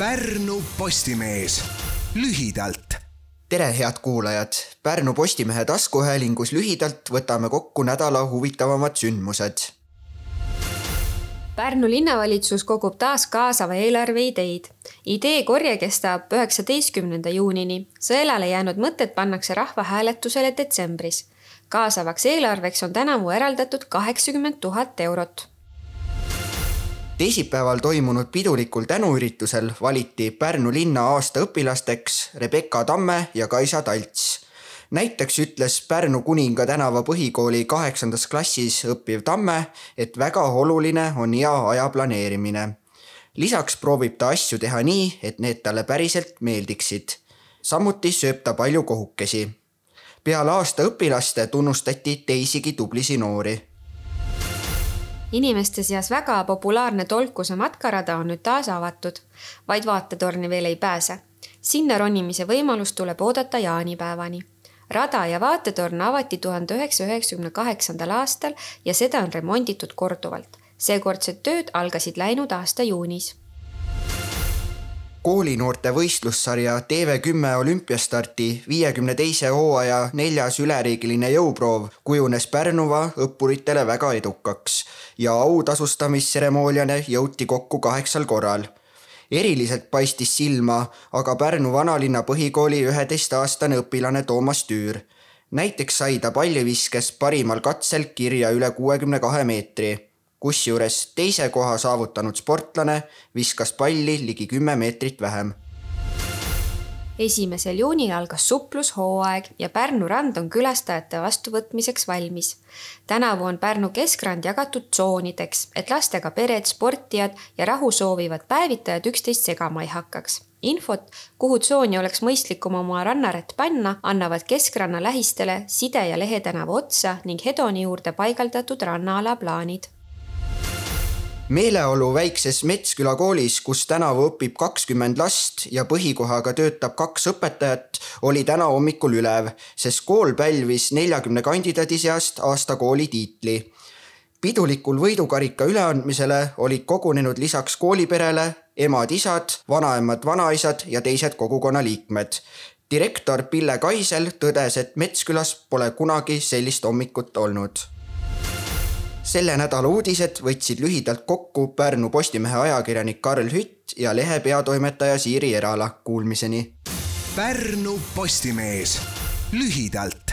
Pärnu Postimees lühidalt. tere, head kuulajad! Pärnu Postimehe taskuhäälingus lühidalt võtame kokku nädala huvitavamad sündmused. Pärnu linnavalitsus kogub taas kaasava eelarve ideid. ideekorje kestab üheksateistkümnenda juunini. sõelale jäänud mõtted pannakse rahvahääletusele detsembris. kaasavaks eelarveks on tänavu eraldatud kaheksakümmend tuhat eurot teisipäeval toimunud pidulikul tänuüritusel valiti Pärnu linna aasta õpilasteks Rebecca Tamme ja Kaisa Talts. näiteks ütles Pärnu Kuninga tänava põhikooli kaheksandas klassis õppiv Tamme, et väga oluline on hea aja planeerimine. lisaks proovib ta asju teha nii, et need talle päriselt meeldiksid. samuti sööb ta palju kohukesi. peale aasta õpilaste tunnustati teisigi tublisi noori inimeste seas väga populaarne Tolkuse matkarada on nüüd taas avatud, vaid vaatetorni veel ei pääse. sinna ronimise võimalust tuleb oodata jaanipäevani. rada ja vaatetorn avati tuhande üheksasaja üheksakümne kaheksandal aastal ja seda on remonditud korduvalt. seekordsed tööd algasid läinud aasta juunis koolinoorte võistlussarja TV10 olümpiastarti viiekümne teise hooaja neljas üleriigiline jõuproov kujunes Pärnumaa õppuritele väga edukaks ja autasustamisstseremooniale jõuti kokku kaheksal korral. eriliselt paistis silma aga Pärnu vanalinna põhikooli üheteistaastane õpilane Toomas Tüür. näiteks sai ta palliviskes parimal katsel kirja üle kuuekümne kahe meetri kusjuures teise koha saavutanud sportlane viskas palli ligi kümme meetrit vähem. esimesel juunil algas suplushooaeg ja Pärnu rand on külastajate vastuvõtmiseks valmis. tänavu on Pärnu keskrand jagatud tsoonideks, et lastega pered, sportijad ja rahu soovivad päevitajad üksteist segama ei hakkaks infot, kuhu tsooni oleks mõistlikum oma rannarätt panna, annavad keskranna lähistele Side ja Lehe tänava otsa ning Hedoni juurde paigaldatud rannaala plaanid meeleolu väikses Metsküla koolis, kus tänavu õpib kakskümmend last ja põhikohaga töötab kaks õpetajat, oli täna hommikul ülev, sest kool pälvis neljakümne kandidaadi seast aasta kooli tiitli. pidulikul võidukarika üleandmisele olid kogunenud lisaks kooliperele emad-isad, vanaemad-vanaisad ja teised kogukonna liikmed direktor Pille Kaisel tõdes, et Metskülas pole kunagi sellist hommikut olnud selle nädala uudised võtsid lühidalt kokku Pärnu Postimehe ajakirjanik Karl Hütt ja lehe peatoimetaja Siiri Erala. Kuulmiseni. Pärnu Postimees lühidalt